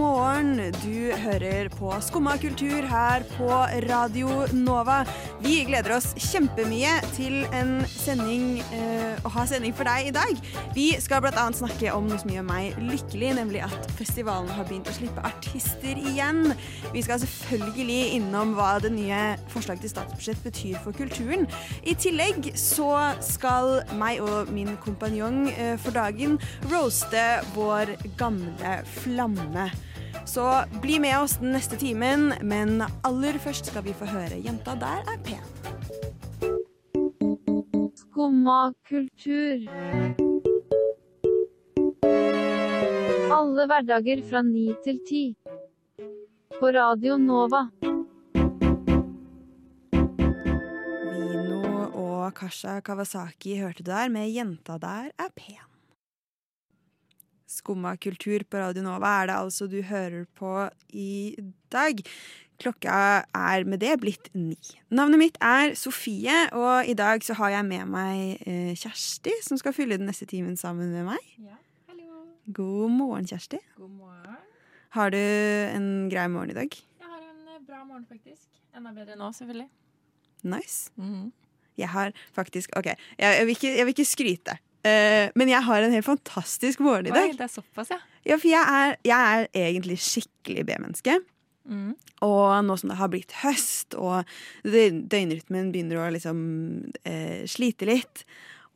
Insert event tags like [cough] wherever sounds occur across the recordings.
Morgen. Du hører på Skumma kultur her på Radio Nova. Vi gleder oss kjempemye til en sending, eh, å ha sending for deg i dag. Vi skal bl.a. snakke om noe som gjør meg lykkelig, nemlig at festivalen har begynt å slippe artister igjen. Vi skal selvfølgelig innom hva det nye forslaget til statsbudsjett betyr for kulturen. I tillegg så skal meg og min kompanjong eh, for dagen roaste vår gamle flamme. Så bli med oss den neste timen, men aller først skal vi få høre 'Jenta der er pen'. Skumma kultur. Alle hverdager fra ni til ti. På Radio Nova. Vino og Kasha Kawasaki hørte du der med 'Jenta der er pen'. Skumma kultur på Radio Nova er det altså du hører på i dag. Klokka er med det blitt ni. Navnet mitt er Sofie, og i dag så har jeg med meg eh, Kjersti, som skal fylle den neste timen sammen med meg. Ja, hallo. God morgen, Kjersti. God morgen. Har du en grei morgen i dag? Jeg har en eh, bra morgen, faktisk. Enda bedre nå, selvfølgelig. Nice. Mhm. Jeg har faktisk OK, jeg, jeg, vil, ikke, jeg vil ikke skryte. Eh, men jeg har en helt fantastisk morgen i dag. Oi, det er såpass, ja. Ja, for jeg er, jeg er egentlig skikkelig B-menneske. Mm. Og nå som det har blitt høst, og døgnrytmen begynner å liksom eh, slite litt,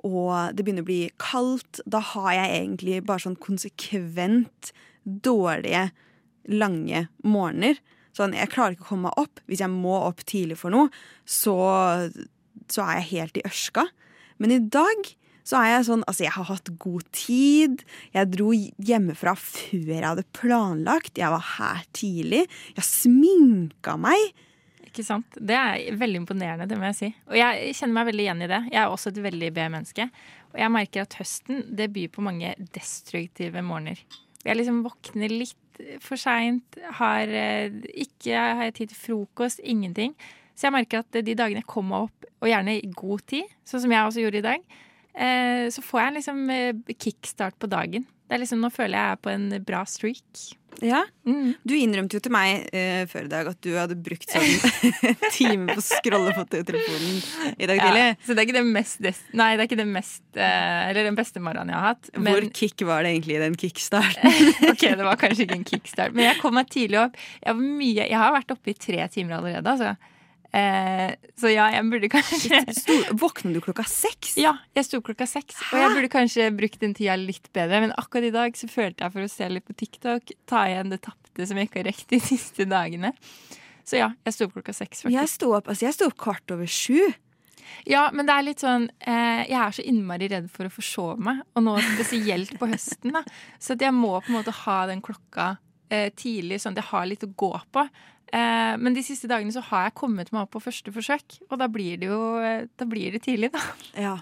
og det begynner å bli kaldt, da har jeg egentlig bare sånn konsekvent dårlige, lange morgener. Sånn, jeg klarer ikke å komme meg opp. Hvis jeg må opp tidlig for noe, så, så er jeg helt i ørska. Men i dag så er jeg sånn Altså, jeg har hatt god tid. Jeg dro hjemmefra før jeg hadde planlagt. Jeg var her tidlig. Jeg sminka meg. Ikke sant? Det er veldig imponerende, det må jeg si. Og jeg kjenner meg veldig igjen i det. Jeg er også et veldig B-menneske. Og jeg merker at høsten det byr på mange destruktive morgener. Jeg liksom våkner litt for seint, har eh, ikke har tid til frokost, ingenting. Så jeg merker at de dagene jeg kommer opp, og gjerne i god tid, sånn som jeg også gjorde i dag, så får jeg liksom eh, kickstart på dagen. Det er liksom, nå føler jeg jeg er på en bra streak. Ja, Mm. Du innrømte jo til meg uh, før i dag at du hadde brukt sånn [laughs] [laughs] time på å scrolle på telefonen i dag tidlig. Ja, så det er ikke det mest Nei, det er ikke det mest uh, Eller den beste morgenen jeg har hatt. Hvor kick var det egentlig i den kickstarten? [laughs] ok, det var kanskje ikke en kickstart. Men jeg kom meg tidlig opp. Jeg, var mye, jeg har vært oppe i tre timer allerede, altså. Eh, så ja, jeg burde kanskje Våkna du klokka seks? Ja, jeg sto klokka seks, og jeg burde kanskje brukt den tida litt bedre. Men akkurat i dag så følte jeg for å se litt på TikTok, ta igjen det tapte som jeg ikke har rekt de [laughs] siste dagene. Så ja, jeg sto opp klokka seks, Jeg sto opp, altså jeg sto opp kvart over sju. Ja, men det er litt sånn eh, Jeg er så innmari redd for å forsove meg, og nå spesielt på høsten. da Så jeg må på en måte ha den klokka eh, tidlig, sånn at jeg har litt å gå på. Eh, men de siste dagene så har jeg kommet meg opp på første forsøk, og da blir det jo eh, Da blir det tidlig, da. Ja.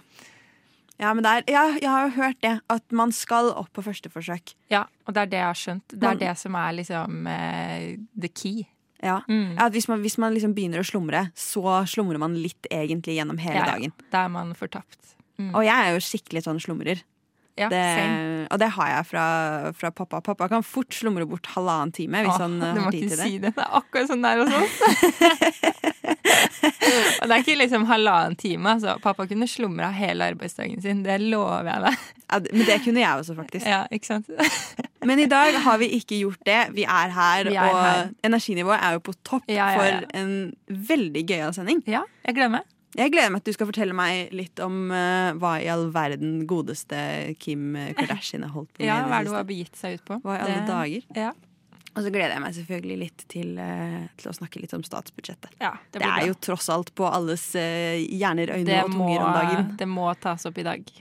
Ja, men det er, ja, jeg har jo hørt det, at man skal opp på første forsøk. Ja, og det er det jeg har skjønt. Det Man- er det som er liksom eh, the key. Ja. Mm. Ja, at hvis man, hvis man liksom begynner å slumre, så slumrer man litt egentlig gjennom hele ja. dagen. Da er man fortapt. Mm. Og jeg er jo skikkelig sånn slumrer. Ja, Det, og det har jeg fra, fra pappa. Pappa kan fort slumre bort halvannen time hvis Åh, han eh, du må har tid ikke til det. si det. Det er akkurat sånn der hos oss. [laughs] og det er ikke liksom halvannen time. Altså. Pappa kunne slumra hele arbeidsdagen sin. Det lover jeg deg. Ja, men det kunne jeg også, faktisk. Ja, ikke sant? [laughs] Men i dag har vi ikke gjort det. Vi er her, Vi er og her. energinivået er jo på topp ja. for en veldig gøyal sending. Ja, jeg gleder meg. Jeg gleder meg til du skal fortelle meg litt om uh, hva i all verden godeste Kim Kardashian har holdt på [laughs] med. Ja, Hva er det hun har begitt seg ut på? Hva i alle Det- dager? Ja, Og så gleder jeg meg selvfølgelig litt til, uh, til å snakke litt om statsbudsjettet. ja Det, det, blir er bra. jo tross alt på alles uh, hjerner, øyne det og må, tunger om dagen. det må tas opp i dag.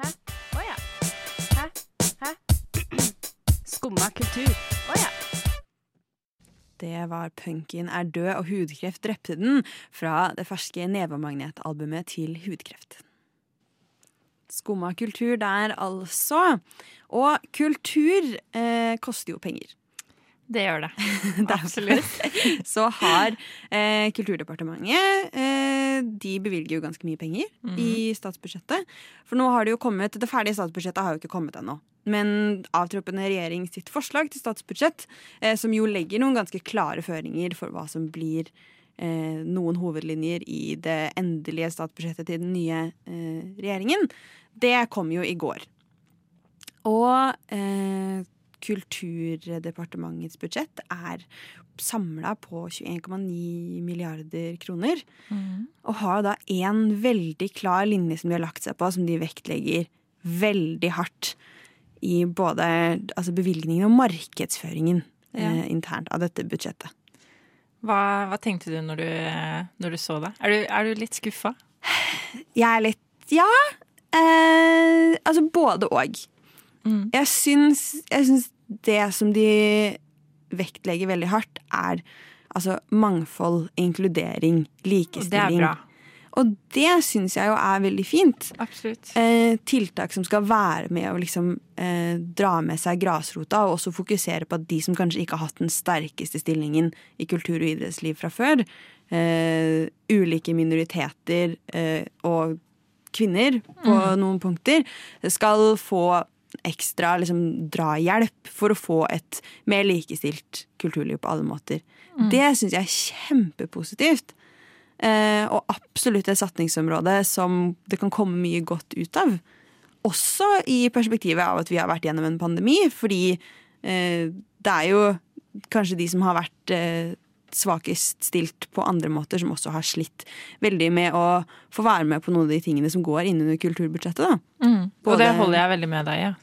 Hæ? Åja? Hæ? Hæ? Skumma kultur. Det var Punken er død og hudkreft drepte den fra det ferske Nevemagnet-albumet til Hudkreft. Skumma kultur der, altså. Og kultur eh, koster jo penger. Det gjør det. [laughs] Absolutt. Så har eh, Kulturdepartementet eh, De bevilger jo ganske mye penger i statsbudsjettet. For nå har det jo kommet Det ferdige statsbudsjettet har jo ikke kommet ennå. Men avtroppende regjering sitt forslag til statsbudsjett, eh, som jo legger noen ganske klare føringer for hva som blir eh, noen hovedlinjer i det endelige statsbudsjettet til den nye eh, regjeringen, det kom jo i går. Og eh, Kulturdepartementets budsjett er samla på 21,9 milliarder kroner. Og har da én veldig klar linje som de har lagt seg på, som de vektlegger veldig hardt i både altså bevilgningen og markedsføringen Ja. eh, internt av dette budsjettet. Hva, hva tenkte du når du, når du så det? Er du, er du litt skuffa? Jeg er litt Ja. Eh, altså både og. Mm. Jeg syns, jeg syns det som de vektlegger veldig hardt, er altså mangfold, inkludering, Og det er bra. Og det syns jeg jo er veldig fint. Absolutt. Eh, tiltak som skal være med å liksom, eh, dra med seg grasrota, og også fokusere på at de som kanskje ikke har hatt den sterkeste stillingen i kultur- og idrettsliv fra før, eh, ulike minoriteter eh, og kvinner på noen punkter, skal få ekstra liksom, drahjelp for å få et mer likestilt kulturliv på alle måter. Det syns jeg er kjempepositivt. Eh, og absolutt et satningsområde som det kan komme mye godt ut av. Også i perspektivet av at vi har vært gjennom en pandemi, fordi eh, det er jo kanskje de som har vært eh, svakest stilt på andre måter, som også har slitt veldig med å få være med på noen av de tingene som går innunder kulturbudsjettet. Mm. Og det holder jeg veldig med deg i. Ja.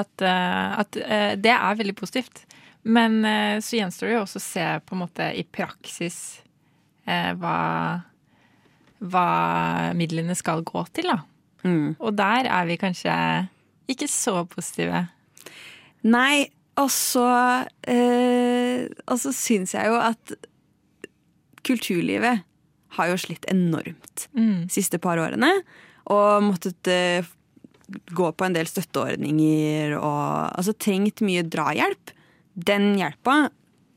At, eh, at eh, det er veldig positivt. Men eh, så gjenstår det jo også å se på en måte i praksis eh, hva, hva midlene skal gå til, da. Mm. Og der er vi kanskje ikke så positive. Nei, og så eh, Og så syns jeg jo at kulturlivet har jo slitt enormt Mm. de siste par årene. Og måttet eh, gå på en del støtteordninger og altså trengt mye drahjelp. Den hjelpa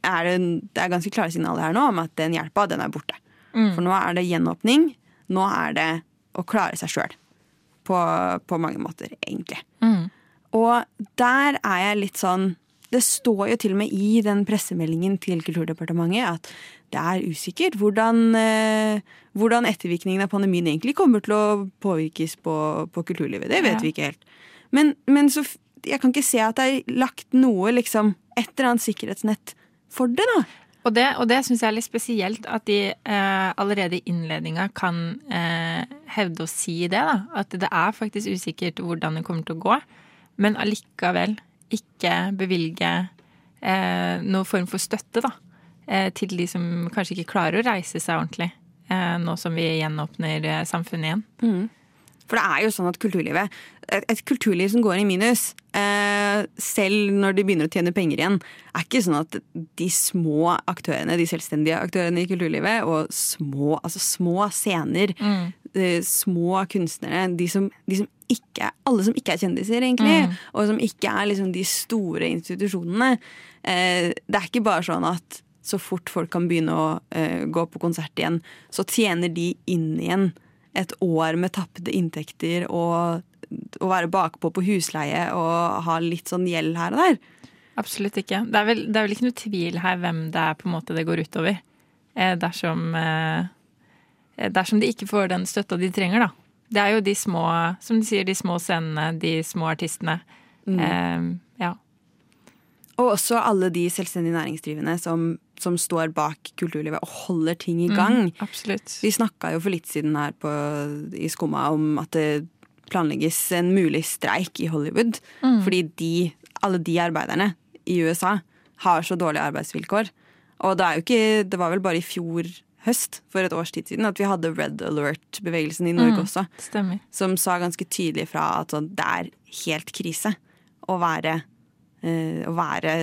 er det, det er ganske klare signaler her nå om at den hjelpa, den er borte. Mm. For nå er det gjenåpning. Nå er det å klare seg sjøl. På, på mange måter, egentlig. Mm. Og der er jeg litt sånn Det står jo til og med i den pressemeldingen til Kulturdepartementet at det er usikkert hvordan, eh, hvordan ettervirkningene av pandemien egentlig kommer til å påvirkes på, på kulturlivet. Det vet Ja. vi ikke helt. Men, men så jeg kan ikke se at det er lagt noe, liksom, et eller annet sikkerhetsnett for det, da. Og det, og det syns jeg er litt spesielt, at de eh, allerede i innledninga kan eh, hevde å si det. da, At det er faktisk usikkert hvordan det kommer til å gå, men allikevel ikke bevilge eh, noen form for støtte da, eh, til de som kanskje ikke klarer å reise seg ordentlig, eh, nå som vi gjenåpner eh, samfunnet igjen. For det er jo sånn at kulturlivet Et, et kulturliv som går i minus, eh, selv når de begynner å tjene penger igjen, er ikke sånn at de små aktørene, de selvstendige aktørene i kulturlivet, og små, altså små scener, eh, små kunstnere, de som, de som ikke alle som ikke er kjendiser, egentlig, og som ikke er liksom de store institusjonene. Eh, det er ikke bare sånn at så fort folk kan begynne å eh, gå på konsert igjen, så tjener de inn igjen et år med tapte inntekter og å være bakpå på husleie og ha litt sånn gjeld her og der. Absolutt ikke. Det er, vel, det er vel ikke noe tvil her hvem det er på en måte det går utover. Eh, dersom, eh, dersom de ikke får den støtta de trenger, da. Det er jo de små, som de sier, de små scenene, de små artistene. Eh, ja. Og også alle de selvstendig næringsdrivende som, som står bak kulturlivet og holder ting i gang. Absolutt. Vi snakka jo for litt siden her på, i Skumma om at det planlegges en mulig streik i Hollywood. Fordi de, alle de arbeiderne i USA har så dårlige arbeidsvilkår. Og det ikke Det var vel bare i fjor høst, for et års tid siden, at vi hadde Red Alert-bevegelsen i Norge også. Stemmer. Som sa ganske tydelig fra at sånn, det er helt krise å være, eh, å være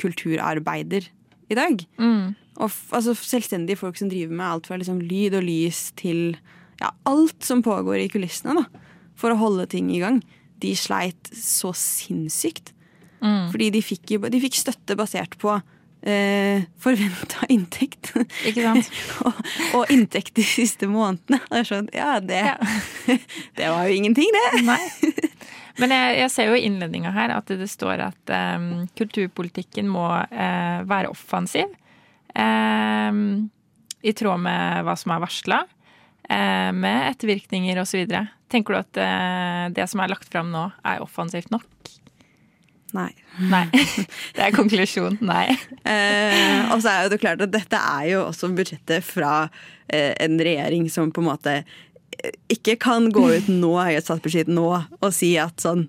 kulturarbeider i dag. Mm. Og altså, selvstendige folk som driver med alt fra liksom, lyd og lys til ja, alt som pågår i kulissene, da, for å holde ting i gang. De sleit så sinnssykt. Mm. Fordi de fikk, de fikk støtte basert på eh, forventa [laughs] inntekt. Ikke sant? [laughs] og, og inntekt de siste månedene. Og jeg sånn, ja, det, [laughs] det var jo ingenting, det. Nei. Men jeg, jeg ser jo i innledninga her at det står at um, kulturpolitikken må uh, være offensiv. Um, I tråd med hva som er varsla. uh, med ettervirkninger osv. Tenker du at uh, det som er lagt fram nå, er offensivt nok? Nei. Nei. [laughs] Det er konklusjonen. Nei. Eh, og så er jo det klart at dette er jo også budsjettet fra eh, en regjering som på en måte eh, ikke kan gå ut nå statsbudsjett nå og si at sånn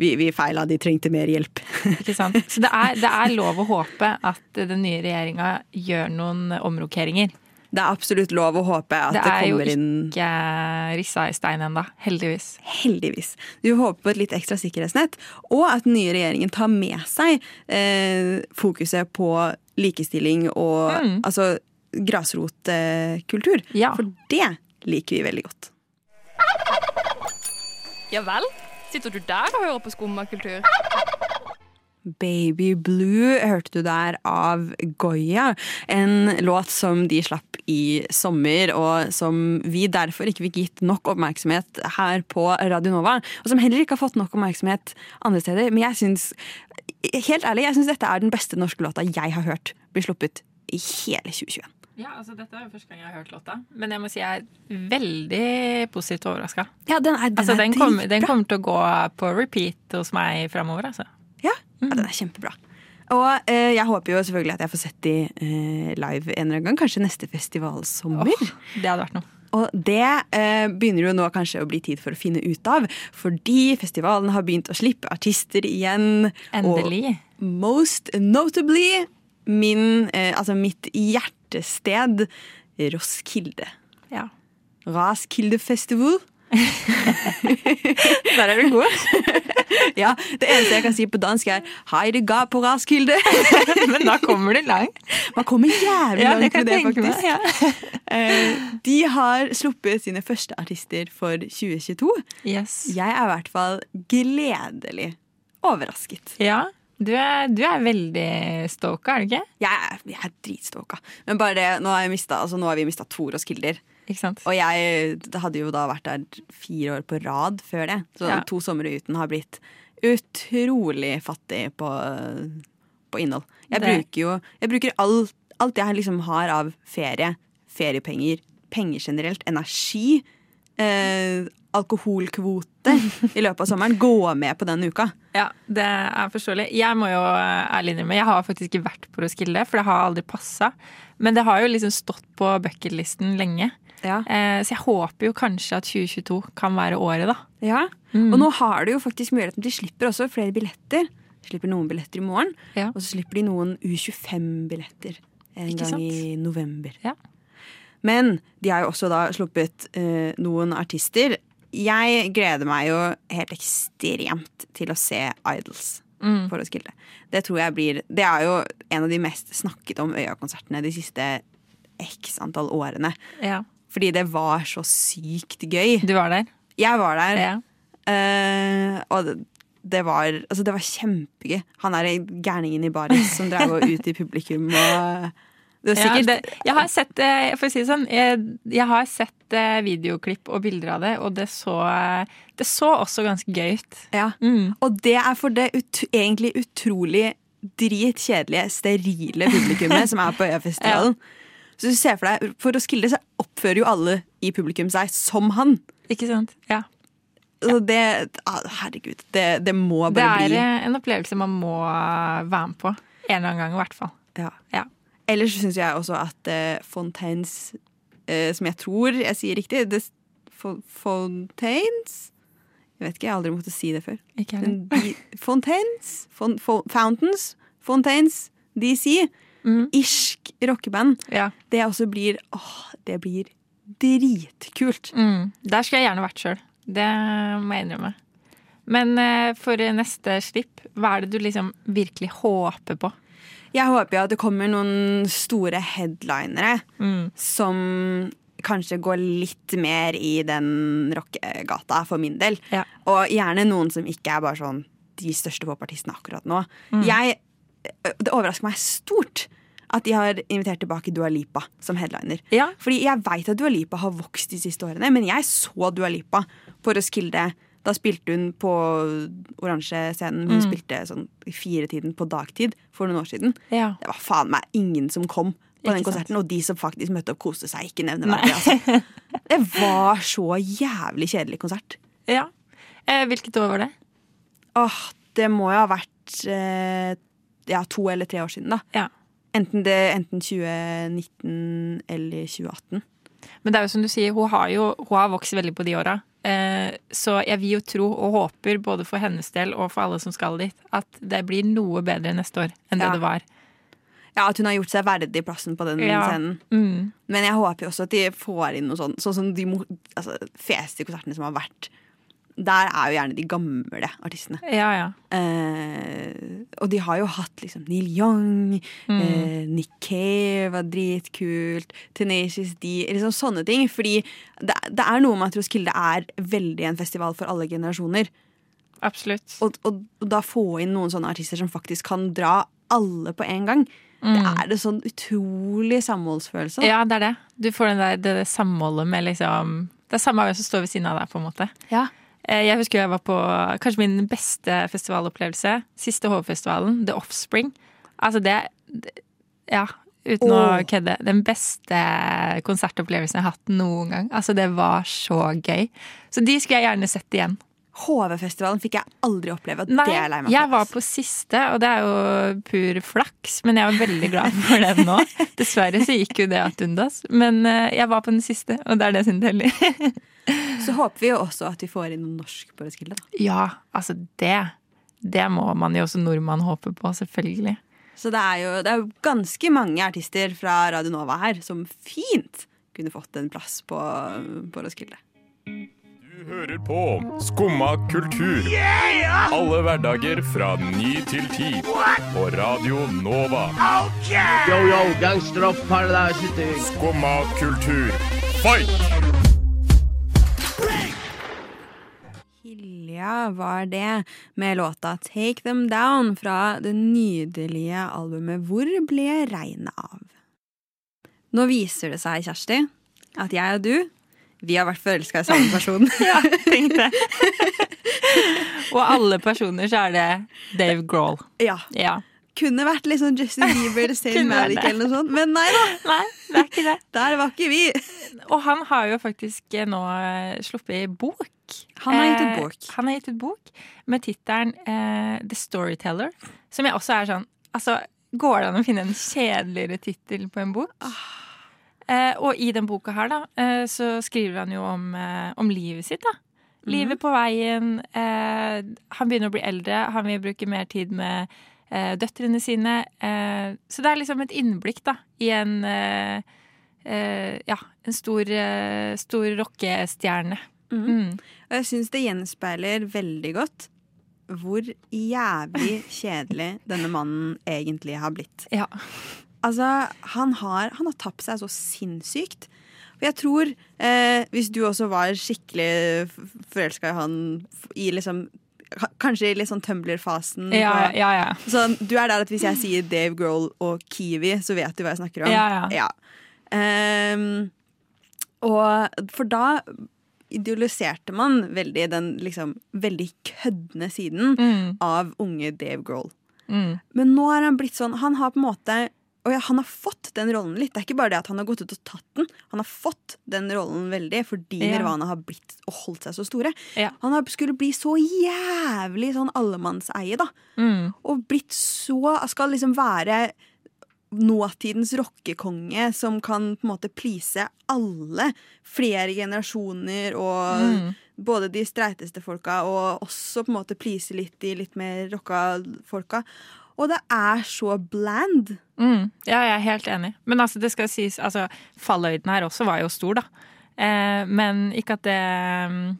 vi, vi feila, de trengte mer hjelp. Ikke sant? Så det er, det er lov å håpe at den nye regjeringa gjør noen omrokeringer. Det er absolutt lov å håpe at Det det, er jo ikke rissa i stein ennå, heldigvis. Heldigvis. Du håper på et litt ekstra sikkerhetsnett, og at den nye regjeringen tar med seg eh, fokuset på likestilling og Mm. altså grasrotkultur. Ja. For det liker vi veldig godt. Ja vel? Sitter du der og hører på skummakultur? Baby Blue hørte du der av Goya. En låt som de slapp i sommer, og som vi derfor ikke fikk gitt nok oppmerksomhet her på Radio Nova. Og som heller ikke har fått nok oppmerksomhet andre steder. Men jeg syns, helt ærlig, jeg syns dette er den beste norske låta jeg har hørt bli sluppet i hele 2021. Ja, altså Dette er jo første gang jeg har hørt låta, men jeg må si jeg er veldig positivt overraska. Ja, den er, den Altså, den, kommer- den kommer til å gå på repeat hos meg framover, altså. Ja, ja, den er kjempebra. Og eh, jeg håper jo selvfølgelig at jeg får sett de eh, live en eller annen gang. Kanskje neste festivalsommer. Åh, det hadde vært noe. Og det eh, begynner jo nå kanskje å bli tid for å finne ut av. Fordi festivalen har begynt å slippe artister igjen. Endelig. Og most notably min, eh, altså mitt hjertested Roskilde. Ja. Roskilde Festival. [laughs] Der er du god. [laughs] Ja, Det eneste jeg kan si på dansk, er 'hei det ga på Raskilde'. [laughs] men da kommer det langt. Man kommer jævlig Ja, langt med det, meg. faktisk. Ja. Eh, De har sluppet sine første artister for 2022. Yes. Jeg er i hvert fall gledelig overrasket. Ja, du er, du er veldig stalka, er du ikke? Jeg er, jeg er dritstalka. Men bare det, nå har, mistet, altså, nå har vi mista to Roskilder. Ikke sant? Og jeg hadde jo da vært der fire år på rad før det. Så Ja. to somre uten har blitt utrolig fattig på, på innhold. Jeg Det- bruker jo jeg bruker alt, alt jeg liksom har av ferie, feriepenger, penger generelt, energi, eh, alkoholkvote i løpet av sommeren. Gå med på den uka. Ja, det er forståelig. Jeg må jo ærlig innrømme, jeg har faktisk ikke vært på Roskilde, for det har aldri passa. Men det har jo liksom stått på bucketlisten lenge. Ja. Eh, så jeg håper jo kanskje at 2022 kan være året, da. Ja, Mm. og nå har du jo faktisk muligheten. De slipper også flere billetter. De slipper noen billetter i morgen, Ja. og så slipper de noen U25-billetter en Ikke gang sant? i november. Ja. Men de har jo også da sluppet eh, noen artister. Jeg gleder meg jo helt ekstremt til å se Idols Mm. å Roskilde. Det tror jeg blir Det er jo en av de mest snakket om Øya-konsertene de siste x antall årene. Ja. Fordi det var så sykt gøy. Du var der? Jeg var der. Ja. Uh, og det, det var Altså, det var kjempegøy. Han er gærningen i baris som drev og ut i publikum og Det er sikkert det, jeg har sett eh, for å si det sånn, jeg, jeg har sett eh, videoklipp og bilder av det, og det så, det så også ganske gøy ut. ja. Mm. Og det er for det ut, egentlig utrolig dritkjedelige, sterile publikummet som er på Øyafestivalen. [laughs] Så du ser for deg, For Roskilde så oppfører jo alle i publikum seg som han. Ikke sant? Ja. Så det ah, Herregud, det, det må Det bare er bli eh, en opplevelse man må være med på. En eller annen gang, i hvert fall. ja. Ja. Ellers syns jeg også at uh, Fontaines, uh, som jeg tror jeg sier riktig det, Fontaines Jeg vet ikke, jeg har aldri måttet si det før. Ikke. De, Fontaines, fon, fon, Fountains, Fontaines, DC, Mm. irsk rockeband. Ja. Det også blir Åh, det blir dritkult. Mm. Der skulle jeg gjerne vært sjøl. Det må jeg innrømme. Men eh, for neste slipp, hva er det du liksom virkelig håper på? Jeg håper jo at det kommer noen store headlinere Mm. som kanskje går litt mer i den rockegata for min del. Ja. Og gjerne noen som ikke er bare sånn de største popartistene akkurat nå. Mm. Jeg Det overrasker meg stort at de har invitert tilbake Dua Lipa som headliner. Ja. Fordi jeg veit at Dua Lipa har vokst de siste årene, men jeg så Dua Lipa på Roskilde. Da spilte hun på oransje-scenen. Hun spilte sånn firetiden på dagtid for noen år siden. Ja. Det var faen meg ingen som kom på den konserten. sant. og de som faktisk møtte opp, koste seg ikke nevneverdig. Altså. [laughs] Det var så jævlig kjedelig konsert. ja. Eh, hvilket år var det? Åh, det må jo ha vært eh, ja, to eller tre år siden, da. Ja. Enten, det, enten 2019 eller 2018. Men det er jo som du sier, hun har jo hun har vokst veldig på de åra. Eh, så jeg vil jo tro og håper, både for hennes del og for alle som skal dit, at det blir noe bedre neste år enn Ja. det det var. Ja, At hun har gjort seg verdig plassen på den Ja. scenen. Mm. Men jeg håper jo også at de får inn noe sånn Sånn som de altså, feste konsertene som har vært. Der er jo gjerne de gamle artistene. Ja, ja. Eh, og de har jo hatt liksom Neil Young, eh, Nick Cave var dritkult, Tenacious D liksom Sånne ting. Fordi det, det er noe med at Roskilde er veldig en festival for alle generasjoner. Absolutt. Og, og, og da få inn noen sånne artister som faktisk kan dra alle på en gang. Det er det sånn utrolig samholdsfølelse. da. Ja, det er det. Du får den der, det, det samholdet med liksom Det er samme hvem som står ved siden av deg, på en måte. Ja. Eh, Jeg husker jeg var på kanskje min beste festivalopplevelse. Siste Hovefestivalen, The Offspring. Altså det, det Ja, uten å Åh. kødde. Den beste konsertopplevelsen jeg har hatt noen gang. Altså det var så gøy. Så de skulle jeg gjerne sett igjen. HV-festivalen fikk jeg aldri oppleve. Nei, det er lei meg jeg var på siste, og det er jo pur flaks, men jeg var veldig glad for det nå. [laughs] Dessverre så gikk jo det ad undas, men eh, jeg var på den siste, og det er det som teller. [laughs] Så håper vi jo også at vi får inn noe norsk på Roskilde. da. Ja, altså det. Det må man jo også nordmann håpe på, selvfølgelig. Så det er jo det er jo ganske mange artister fra Radio Nova her som fint kunne fått en plass på, på Roskilde. Du hører på Skumma kultur. Alle hverdager fra ny til ti. På Radio Nova. Yo, yo, gangsteropp, paradise Skumma kultur, fight! Hilja var det, med låta Take Them Down fra det nydelige albumet Hvor ble regnet av? Nå viser det seg, Kjersti, at jeg og du, vi har vært forelska i samme person. [laughs] Ja, tenk det. [laughs] og alle personer så er det Dave Grohl. ja. Ja. Kunne vært sånn Justin Bieber, [laughs] Same Malik eller noe sånt, men nei da. Nei, det er ikke det. Der var ikke vi. Og han har jo faktisk nå eh, sluppet i bok. Han har gitt ut Eh, bok. Han har gitt ut bok med tittelen eh, The Storyteller, som jeg også er sånn Altså, går det an å finne en kjedeligere tittel på en bok? Ah. Eh, og i den boka her, da, eh, så skriver han jo om, eh, om livet sitt, da. Mhm. Livet på veien. Eh, han begynner å bli eldre. Han vil bruke mer tid med eh, døtrene sine. Eh, så det er liksom et innblikk da, i en Ja, en stor, stor rockestjerne. Mm. Og jeg syns det gjenspeiler veldig godt hvor jævlig [laughs] kjedelig denne mannen egentlig har blitt. Ja. Altså, han har, han har tapt seg så sinnssykt. Og jeg tror, eh, hvis du også var skikkelig forelska i han i liksom Kanskje i litt sånn Tumbler-fasen. Ja, ja, ja. Så du er der at hvis jeg sier Dave Grohl og Kiwi, så vet du hva jeg snakker om. Ja, ja. Ehm, og for da idealiserte man veldig den liksom veldig køddende siden Mm, av unge Dave Grohl. mm. Men nå er han blitt sånn Han har på en måte og ja, han har fått den rollen litt. Det er ikke bare det at han har gått ut og tatt den. Han har fått den rollen veldig fordi Ja. Nirvana har blitt og holdt seg så store. Ja. Han har, skulle bli så jævlig sånn allemannseie, da. Mm. Og blitt så Skal liksom være nåtidens rockekonge som kan på en måte please alle. Flere generasjoner og Mm. både de streiteste folka og også på en måte please litt de litt mer rocka folka. Og det er så bland. Mm. Ja, jeg er helt enig. Men altså, det skal sies altså, falløyden her også var jo stor, da. Eh, men ikke at det mm,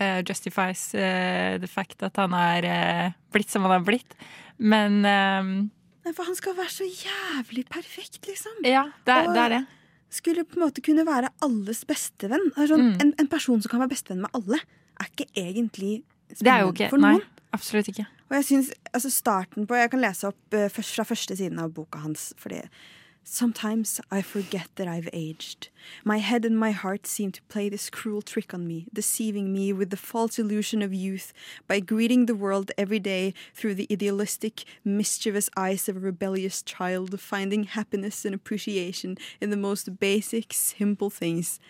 eh, justifies eh, the fact at han er eh, blitt som han har blitt. Men eh, Nei, For han skal være så jævlig perfekt, liksom. ja, det er, det er det. Skulle på en måte kunne være alles bestevenn. Sånn, Mm. en, en person som kan være bestevenn med alle, er ikke egentlig spennende ikke for Nei, noen. absolutt ikke. Og jeg synes, altså starten på, Jeg kan lese opp uh, først fra første siden av boka hans. fordi Sometimes I forget that I've aged. My head and my heart seem to play this cruel trick on me, deceiving me with the false illusion of youth by greeting the world every day through the idealistic, mischievous eyes of a rebellious child, finding happiness and appreciation in the most basic, simple things.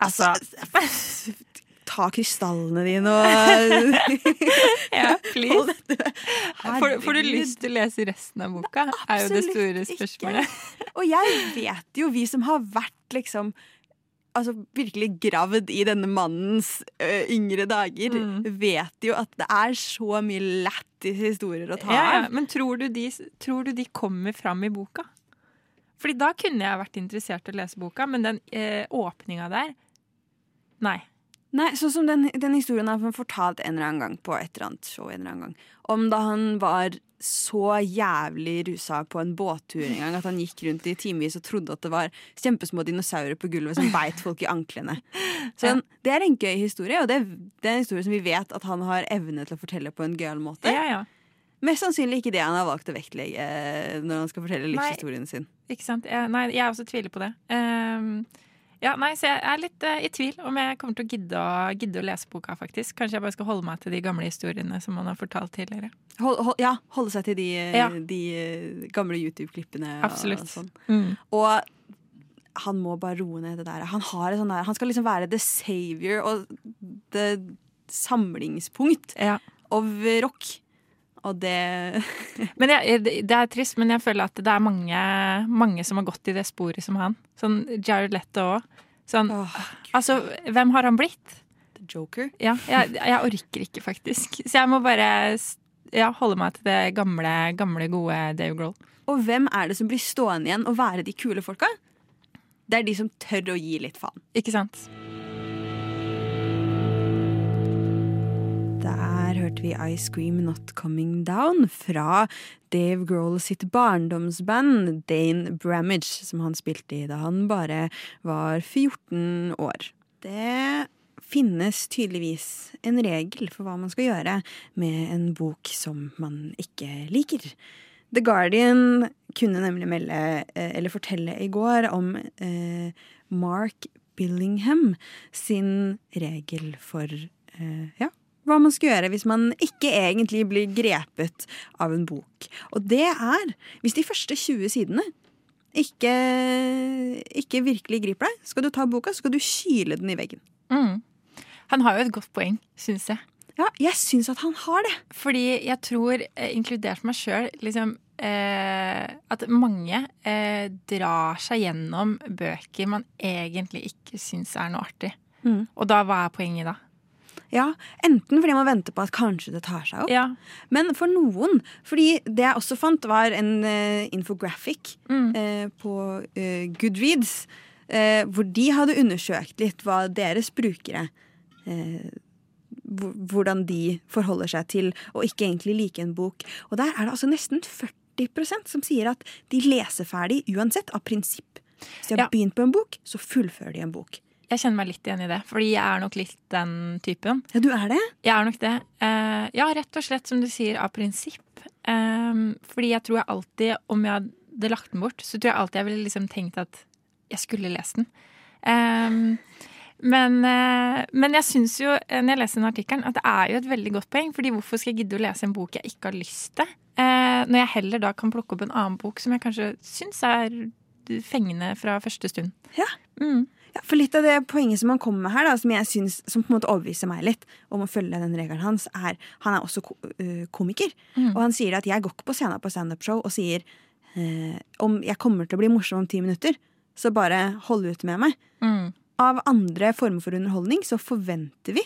Altså [laughs] Ta krystallene dine og [laughs] Ja, [laughs] please. Får, får du lyst til å lese resten av boka? er jo det store ikke. spørsmålet. [laughs] Og jeg vet jo, vi som har vært liksom Altså virkelig gravd i denne mannens ø, yngre dager, Mm. vet jo at det er så mye lættis historier å ta Ja, ja. av. Men tror du, de, tror du de kommer fram i boka? Fordi da kunne jeg vært interessert i å lese boka, men den eh, åpninga der Nei. Nei, sånn som den, den historien har han fortalt en eller annen gang på et eller annet show en eller annen gang. Om da han var så jævlig rusa på en båttur en gang at han gikk rundt i timevis og trodde at det var kjempesmå dinosaurer på gulvet som beit folk i anklene. Så den, Det er en gøy historie, og det, det er en historie som vi vet at han har evne til å fortelle på en gøyal måte. Ja, ja. Mest sannsynlig ikke det han har valgt å vektlegge eh, når han skal fortelle livshistorien sin. Ikke sant? Jeg, nei, jeg også tviler på det. Ehm, ja, nei, så jeg er litt uh, i tvil om jeg kommer til å gidde, å gidde å lese boka, faktisk. Kanskje jeg bare skal holde meg til de gamle historiene som man har fortalt tidligere. Hold, hold, ja, holde seg til de, Ja. de eh, gamle YouTube-klippene. Absolutt. Og sånn. Mm. Og han må bare roe ned det der. Han, sånn der. han skal liksom være the savior og the samlingspunkt Ja. of rock. Og det [laughs] Men jeg, det det er trist, men jeg føler at det er mange, mange som har gått i det sporet som han. Sånn Jared Letto òg. Sånn, oh, altså, hvem har han blitt? The Joker. Ja, jeg, jeg orker ikke, faktisk. Så jeg må bare ja, holde meg til det gamle, gamle gode Dave Grohl. Og hvem er det som blir stående igjen og være de kule folka? Det er de som tør å gi litt faen. Ikke sant? Der hørte vi I Scream Not Coming Down fra Dave Grohl sitt barndomsband Dane Bramage, som han spilte i da han bare var 14 år. Det finnes tydeligvis en regel for hva man skal gjøre med en bok som man ikke liker. The Guardian kunne nemlig melde, eh, eller fortelle i går om eh, Mark Billingham sin regel for eh, ja, hva man skal gjøre hvis man ikke egentlig blir grepet av en bok. Og det er hvis de første 20 sidene ikke, ikke virkelig griper deg, skal du ta boka, så skal du kyle den i veggen. Mm. Han har jo et godt poeng, syns jeg. Ja, jeg syns at han har det. Fordi jeg tror, eh, inkludert meg sjøl, liksom eh, at mange eh, drar seg gjennom bøker man egentlig ikke syns er noe artig. Mm. Og da, hva er poenget da? Ja, Enten fordi man venter på at kanskje det tar seg opp, Ja. men for noen Fordi det jeg også fant, var en uh, infographic Mm. uh, på uh, Goodreads, hvor de hadde undersøkt litt hva deres brukere Hvordan de forholder seg til å ikke egentlig like en bok. Og der er det altså nesten 40% som sier at de leser ferdig uansett, av prinsipp. Hvis de har Ja. begynt på en bok, så fullfører de en bok. Jeg kjenner meg litt igjen i det, fordi jeg er nok litt den typen. Ja, du er det? Jeg er nok det. Uh, ja, rett og slett som du sier, av prinsipp. Eh, fordi jeg tror jeg alltid, om jeg hadde lagt den bort, så tror jeg alltid jeg ville liksom tenkt at jeg skulle lest den. Eh, men, uh, men jeg syns jo, når jeg leser den artikkelen, at det er jo et veldig godt poeng. fordi hvorfor skal jeg gidde å lese en bok jeg ikke har lyst til? Uh, når jeg heller da kan plukke opp en annen bok som jeg kanskje syns er fengende fra første stund. Ja. Mm. Ja, for litt av det poenget som han kommer med her, da, som jeg synes, som på en måte overbeviser meg litt om å følge den regelen hans, er han er også øh, komiker. Mm. Og han sier at jeg går ikke på scenen på standup-show og sier eh, om jeg kommer til å bli morsom om ti minutter, så bare hold ut med meg. Mm. Av andre former for underholdning så forventer vi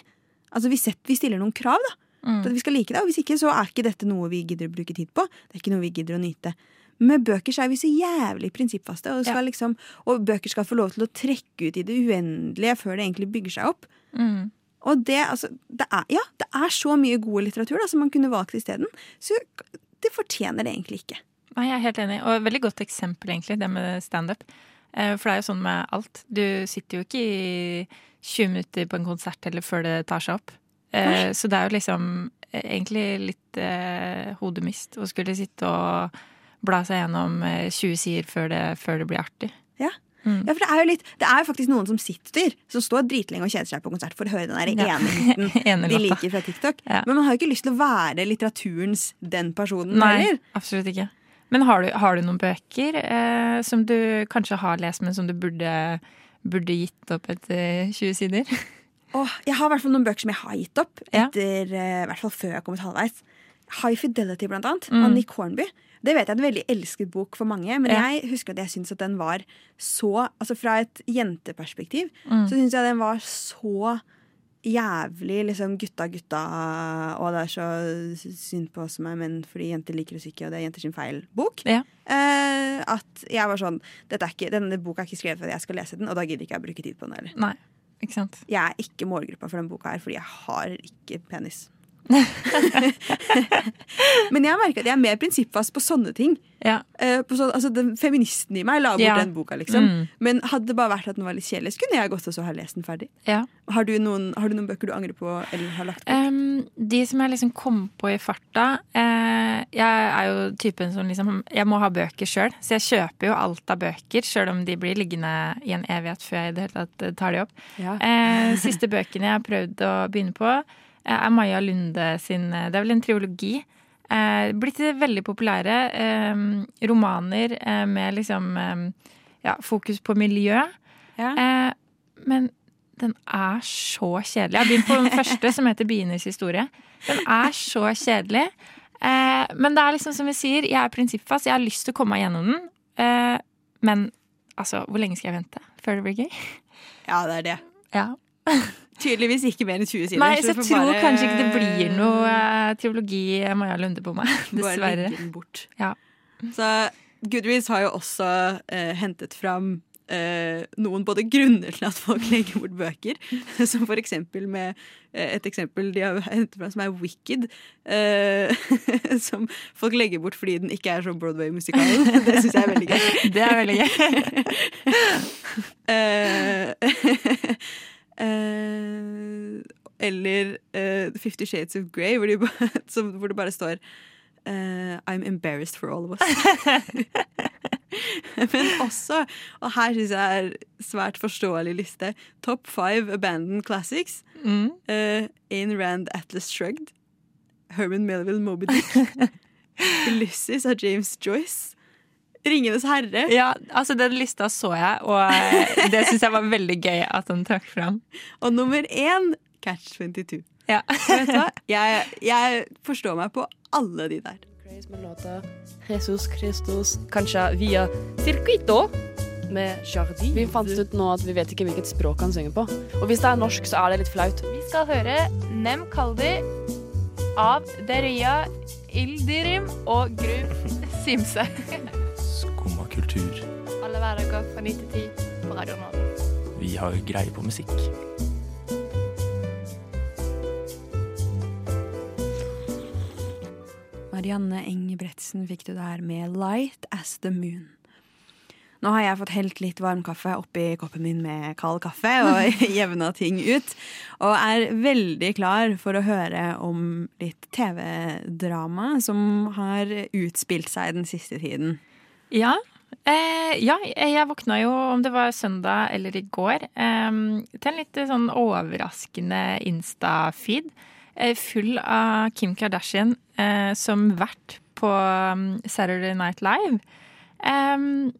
Altså vi, setter, vi stiller noen krav da Mm. at vi skal like det. Og hvis ikke, så er ikke dette noe vi gidder å bruke tid på. Det er ikke noe vi gidder å nyte. Med bøker så er vi så jævlig prinsippfaste, og, skal liksom, og bøker skal få lov til å trekke ut i det uendelige før det egentlig bygger seg opp. Mm. Og det, altså, det er, ja, det er så mye god litteratur da, som man kunne valgt isteden. Så det fortjener det egentlig ikke. Nei, jeg er helt enig. Og et veldig godt eksempel, egentlig, det med standup. Eh, For det er jo sånn med alt. Du sitter jo ikke i 20 minutter på en konsert eller før det tar seg opp. Nei. Så det er jo liksom eh, egentlig litt eh, hodemist å skulle sitte og bla seg gjennom eh, 20 sider før det, før det blir artig. Ja. Mm. Ja, for det er jo litt Det er jo faktisk noen som sitter Som står dritlenge og kjeder seg på konsert for å høre den der Ja. ene [laughs] hiten de liker fra TikTok. Ja. Men man har jo ikke lyst til å være litteraturens den personen Nei, heller. absolutt ikke. Men har du, har du noen bøker eh, som du kanskje har lest, men som du burde, burde gitt opp etter 20 sider? [laughs] Åh, jeg har i hvert fall noen bøker som jeg har gitt opp, Ja. etter, eh, i hvert fall før jeg har kommet halvveis. High Fidelity, blant annet, Mm. av Nick Hornby. Det vet jeg er en veldig elsket bok for mange, men Ja. jeg husker at jeg syns at den var så Altså fra et jenteperspektiv Mm. så syns jeg den var så jævlig liksom gutta, gutta, og det er så synd på oss som er menn fordi jenter liker oss ikke, og det er jenter sin feil-bok. Ja. Eh, at jeg var sånn er ikke, Denne boka er ikke skrevet for at jeg skal lese den, og da gidder ikke jeg å bruke tid på den heller. Nei, ikke sant? Jeg er ikke målgruppa for den boka her, fordi jeg har ikke penis. [laughs] Men jeg merker at jeg er mer prinsippfast på sånne ting. Ja. Uh, på så, altså, den Feministen i meg la bort Ja. den boka, liksom. Mm. Men hadde det bare vært at den var litt kjedelig, så kunne jeg gått og så ha lest den ferdig. Ja. Har du, noen, har du noen bøker du angrer på eller har lagt bort? Um, de som jeg liksom kom på i farta uh, Jeg er jo typen som liksom Jeg må ha bøker sjøl, så jeg kjøper jo alt av bøker, sjøl om de blir liggende i en evighet før jeg i det hele tatt eh, tar de opp. Eh, [laughs] siste bøkene jeg har prøvd å begynne på, er Maja Lunde sin eh, Det er vel en triologi. Eh, blitt veldig populære. Eh, romaner eh, med liksom eh, ja, fokus på miljø. Ja. Eh, men den er så kjedelig. Jeg har begynt på den første, som heter 'Bienes historie'. Den er så kjedelig. Eh, men det er liksom som vi sier, jeg er prinsippfast. Jeg har lyst til å komme meg gjennom den. Eh, men altså, hvor lenge skal jeg vente før det blir gøy? ja, det er det. Ja. [laughs] Tydeligvis ikke mer enn 20 sider. Nei, så jeg tror bare- kanskje ikke det blir noe uh, teologi Maja Lunde på meg. [laughs] Bare legge den bort. Ja. Så Goodreads har jo også uh, hentet fram uh, noen både grunner til at folk [laughs] legger bort bøker, som for eksempel med eh, et eksempel de har hentet fram som er Wicked, eh, som folk legger bort fordi den ikke er så Broadway-musikal. Det syns jeg er veldig gøy. Det er veldig gøy. Eh, eh, eller eh, Fifty Shades of Grey, hvor, de, bare, [laughs] som, hvor det bare står eh, I'm embarrassed for all of us. [laughs] Men også, og her syns jeg er svært forståelig liste, Top five abandoned classics. Mm. Uh, Ayn Rand Atlas Shrugged. Herman Melville Moby Dick. [laughs] Ulysses av James Joyce. Ringenes herre. Ja, altså Den lista så jeg, og eh, det syns jeg var veldig gøy at han trakk fram. Og nummer én Catch 22. Ja. Vet du hva? Jeg, jeg forstår meg på alle de der. med låta Jesus Christus, kanskje via Circuito med Jardin. Vi fant ut nå at vi vet ikke hvilket språk han synger på. Og hvis det er norsk, så er det litt flaut. Vi skal høre Nem Kaldi av Deria Ildirim og Gru Simse. [laughs] Kultur. Alle hverdager fra 9 til 10 på Radio Nova. Vi har greie på musikk. Marianne Engebretsen fikk du der med Light as the Moon. Nå har jeg fått helt litt varm kaffe oppi koppen min med kald kaffe og [laughs] jevna ting ut. Og er veldig klar for å høre om litt TV-drama som har utspilt seg den siste tiden. Ja. Eh, ja, jeg våkna jo, om det var søndag eller i går, eh, til en litt sånn overraskende Insta-feed. Eh, full av Kim Kardashian eh, som vert på um, Saturday Night Live. Eh,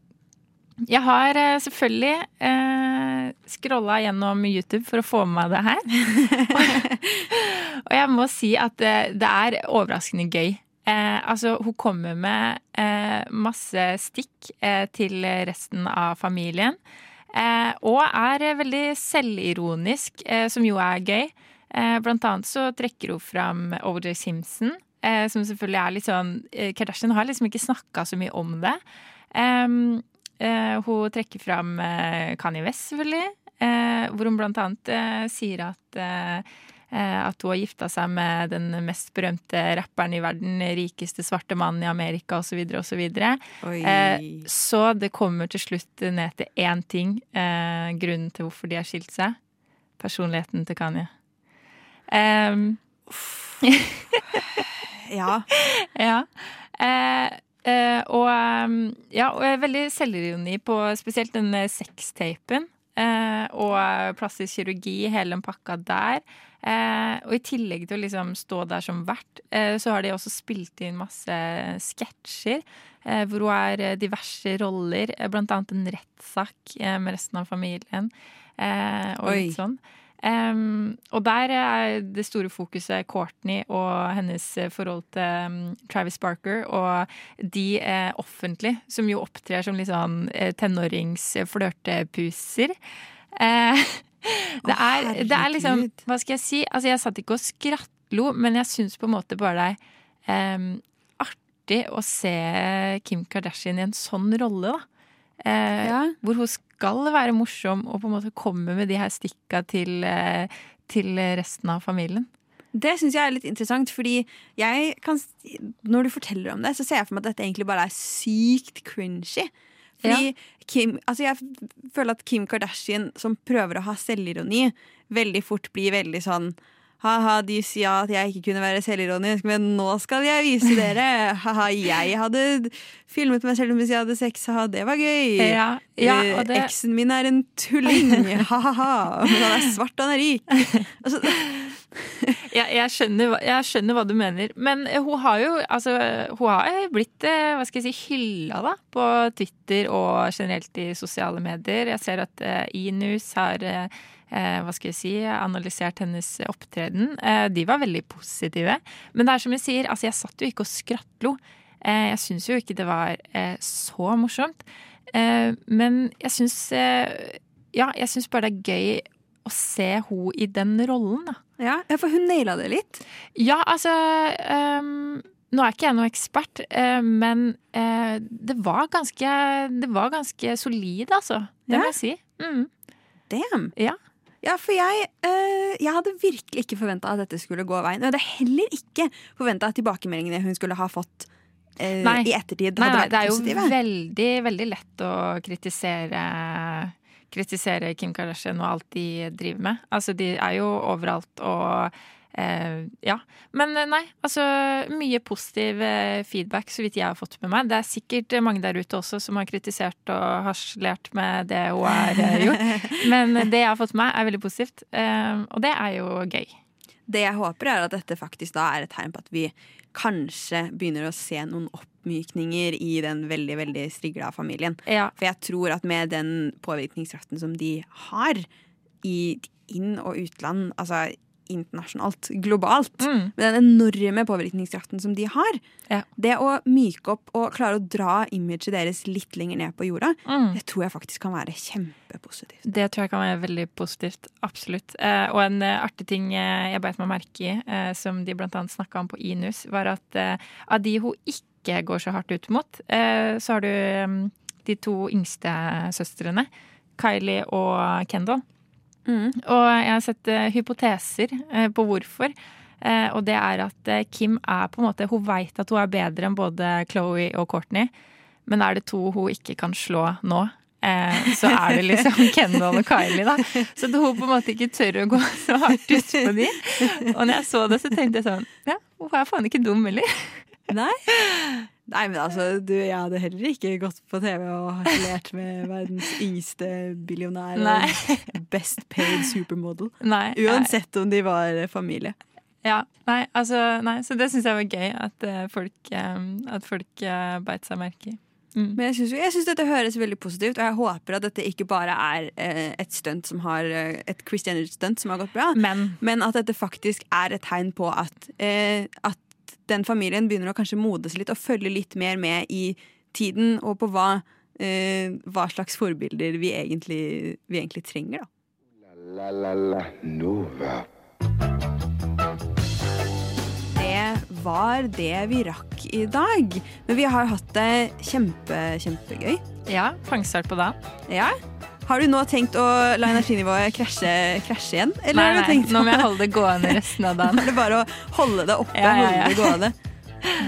jeg har eh, selvfølgelig eh, scrolla gjennom YouTube for å få med meg det her. [laughs] [laughs] og jeg må si at det, det er overraskende gøy. Eh, altså, hun kommer med eh, masse stikk eh, til resten av familien. Eh, og er eh, veldig selvironisk, eh, som jo er gøy. Blant annet så trekker hun fram OJ Simpson, som selvfølgelig er litt sånn Kardashian har liksom ikke snakka så mye om det. Hun trekker fram Kanye West, selvfølgelig, hvor hun blant annet sier at At hun har gifta seg med den mest berømte rapperen i verden, rikeste svarte mannen i Amerika osv. osv. Så, Eh, så det kommer til slutt ned til én ting. Eh, grunnen til hvorfor de har skilt seg. Personligheten til Kanye. Um, [laughs] Ja. [laughs] Ja. Eh, eh, og, ja, og jeg er veldig selvironi på spesielt den eh, sextapen. Eh, og plastisk kirurgi, hele den pakka der. Eh, og i tillegg til å liksom stå der som vert, eh, så har de også spilt inn masse sketsjer. Eh, hvor hun er eh, diverse roller, eh, blant annet en rettssak eh, med resten av familien. Eh, og Oi. litt sånn. Og der er det store fokuset Courtney og hennes forhold til um, Travis Barker, og de er offentlig, som jo opptrer som litt sånn tenåringsflørtepuser. Eh, [laughs] det, er, det er liksom. Hva skal jeg si? Altså, jeg satt ikke og skrattlo, men jeg syns på en måte bare det er um, artig å se Kim Kardashian i en sånn rolle, da. Uh, Ja. Hvor hun skal være morsom og på en måte komme med de her stikka til, uh, til resten av familien. Det syns jeg er litt interessant, fordi jeg kan, når du forteller om det, så ser jeg for meg at dette egentlig bare er sykt cringy. Fordi Kim, altså jeg føler at Kim Kardashian, som prøver å ha selvironi, veldig fort blir veldig sånn Ha-ha, de sier at jeg ikke kunne være selvironisk, men nå skal jeg vise dere. [laughs] Ha-ha, jeg hadde filmet meg selv mens jeg hadde sex. Ha-ha, det var gøy. Ja, ja, Eh, det- Eksen min er en tulling. [laughs] Ha-ha-ha. Han er svart, og han er rik. [laughs] Altså, [laughs] Jeg, jeg, skjønner, jeg skjønner hva du mener. Men eh, hun har jo altså, hun har blitt eh, hva skal jeg si, hylla da, på Twitter og generelt i sosiale medier. Jeg ser at Inus har eh, eh, hva skal jeg si, analysert hennes opptreden. De var veldig positive. Men det er som jeg sier, altså, jeg satt jo ikke og skrattlo. Jeg syns jo ikke det var så morsomt. Men jeg syns Ja, jeg syns bare det er gøy å se hun i den rollen, da. Ja, for hun naila det litt. Ja, altså um, Nå er ikke jeg noen ekspert, uh, men uh, det var ganske Det var ganske solid, altså. Det Ja? må jeg si. Mm. Damn. Ja. Ja, for jeg, eh, jeg hadde virkelig ikke forventa at dette skulle gå veien. Og jeg hadde heller ikke forventa at tilbakemeldingene hun skulle ha fått i ettertid, hadde nei, vært det er jo positive. veldig, veldig lett å kritisere Kritisere Kim Kardashian og alt de driver med. Altså, de er jo overalt og eh, ja. Men eh, nei, altså mye positiv eh, feedback, så vidt jeg har fått med meg. Det er sikkert mange der ute også som har kritisert og harselert med det hun har eh, gjort. [laughs] Men det jeg har fått med meg, er veldig positivt. Eh, og det er jo gøy. Det jeg håper, er at dette faktisk da er et tegn på at vi kanskje begynner å se noen oppmykninger i den veldig veldig strigla familien. Ja. For jeg tror at med den påvirkningskraften som de har i inn- og utland, altså internasjonalt, globalt, Mm. med den enorme påvirkningskraften som de har, Ja. det å myke opp og klare å dra imaget deres litt lenger ned på jorda, Mm. det tror jeg faktisk kan være kjempepositivt. Det tror jeg kan være veldig positivt. Absolutt. Eh, og en eh, artig ting eh, jeg beit meg merke i, eh, som de blant annet snakka om på Inus, var at av de hun ikke går så hardt ut mot, eh, så har du eh, de to yngste søstrene, Kylie og Kendal. Og jeg har sett uh, hypoteser uh, på hvorfor. Uh, og det er at Kim er på en måte Hun veit at hun er bedre enn både Chloé og Courtney, men er det to hun ikke kan slå nå, så er det liksom [laughs] Kendal og Kylie, da. Så hun på en måte ikke tør å gå så hardt ut på de. Og når jeg så det, så tenkte jeg sånn Ja, hun er faen ikke dum heller. Nei? Nei, men altså, du, jeg hadde heller ikke gått på TV og harselert med verdens yngste billionær og best paid supermodel. Nei, Uansett om de var familie. Ja, nei, altså, nei, så det syns jeg var gøy at eh, folk, eh, at folk eh, beit seg merke i. Mm. Men jeg syns, dette høres veldig positivt, og jeg håper at dette ikke bare er eh, et stunt som har eh, et Chris Jenner-stunt som har gått bra, Men, at dette faktisk er et tegn på at, eh, at den familien begynner å kanskje modes litt og følge litt mer med i tiden, og på hva, eh, hva slags forbilder vi egentlig, vi egentlig trenger, da. La la la Nova. Det var det vi rakk i dag. Men vi har hatt det kjempe, kjempegøy. ja, pangstart på dagen. Ja. Har du nå tenkt å la energinivået krasje, krasje igjen? Eller Nei, har du nei, nå må jeg holde det gående resten av dagen. [laughs] Er bare å holde det oppe? Ja, ja, ja. Holde det gående?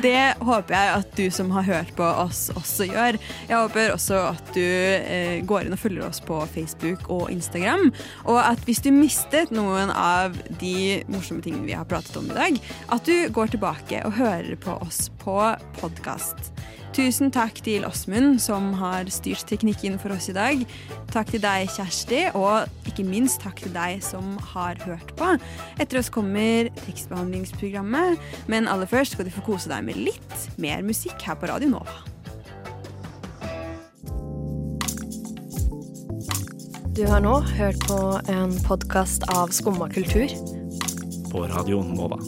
Det håper jeg at du som har hørt på oss, også gjør. Jeg håper også at du eh, går inn og følger oss på Facebook og Instagram. Og at hvis du mistet noen av de morsomme tingene vi har pratet om i dag, at du går tilbake og hører på oss på podkast. Tusen takk til Åsmund, som har styrt teknikken for oss i dag. Takk til deg, Kjersti, og ikke minst takk til deg som har hørt på. Etter oss kommer tekstbehandlingsprogrammet, men aller først skal du få kose deg med litt mer musikk her på Radio Nova. Du har nå hørt på en podkast av Skumma kultur. På Radio Nova.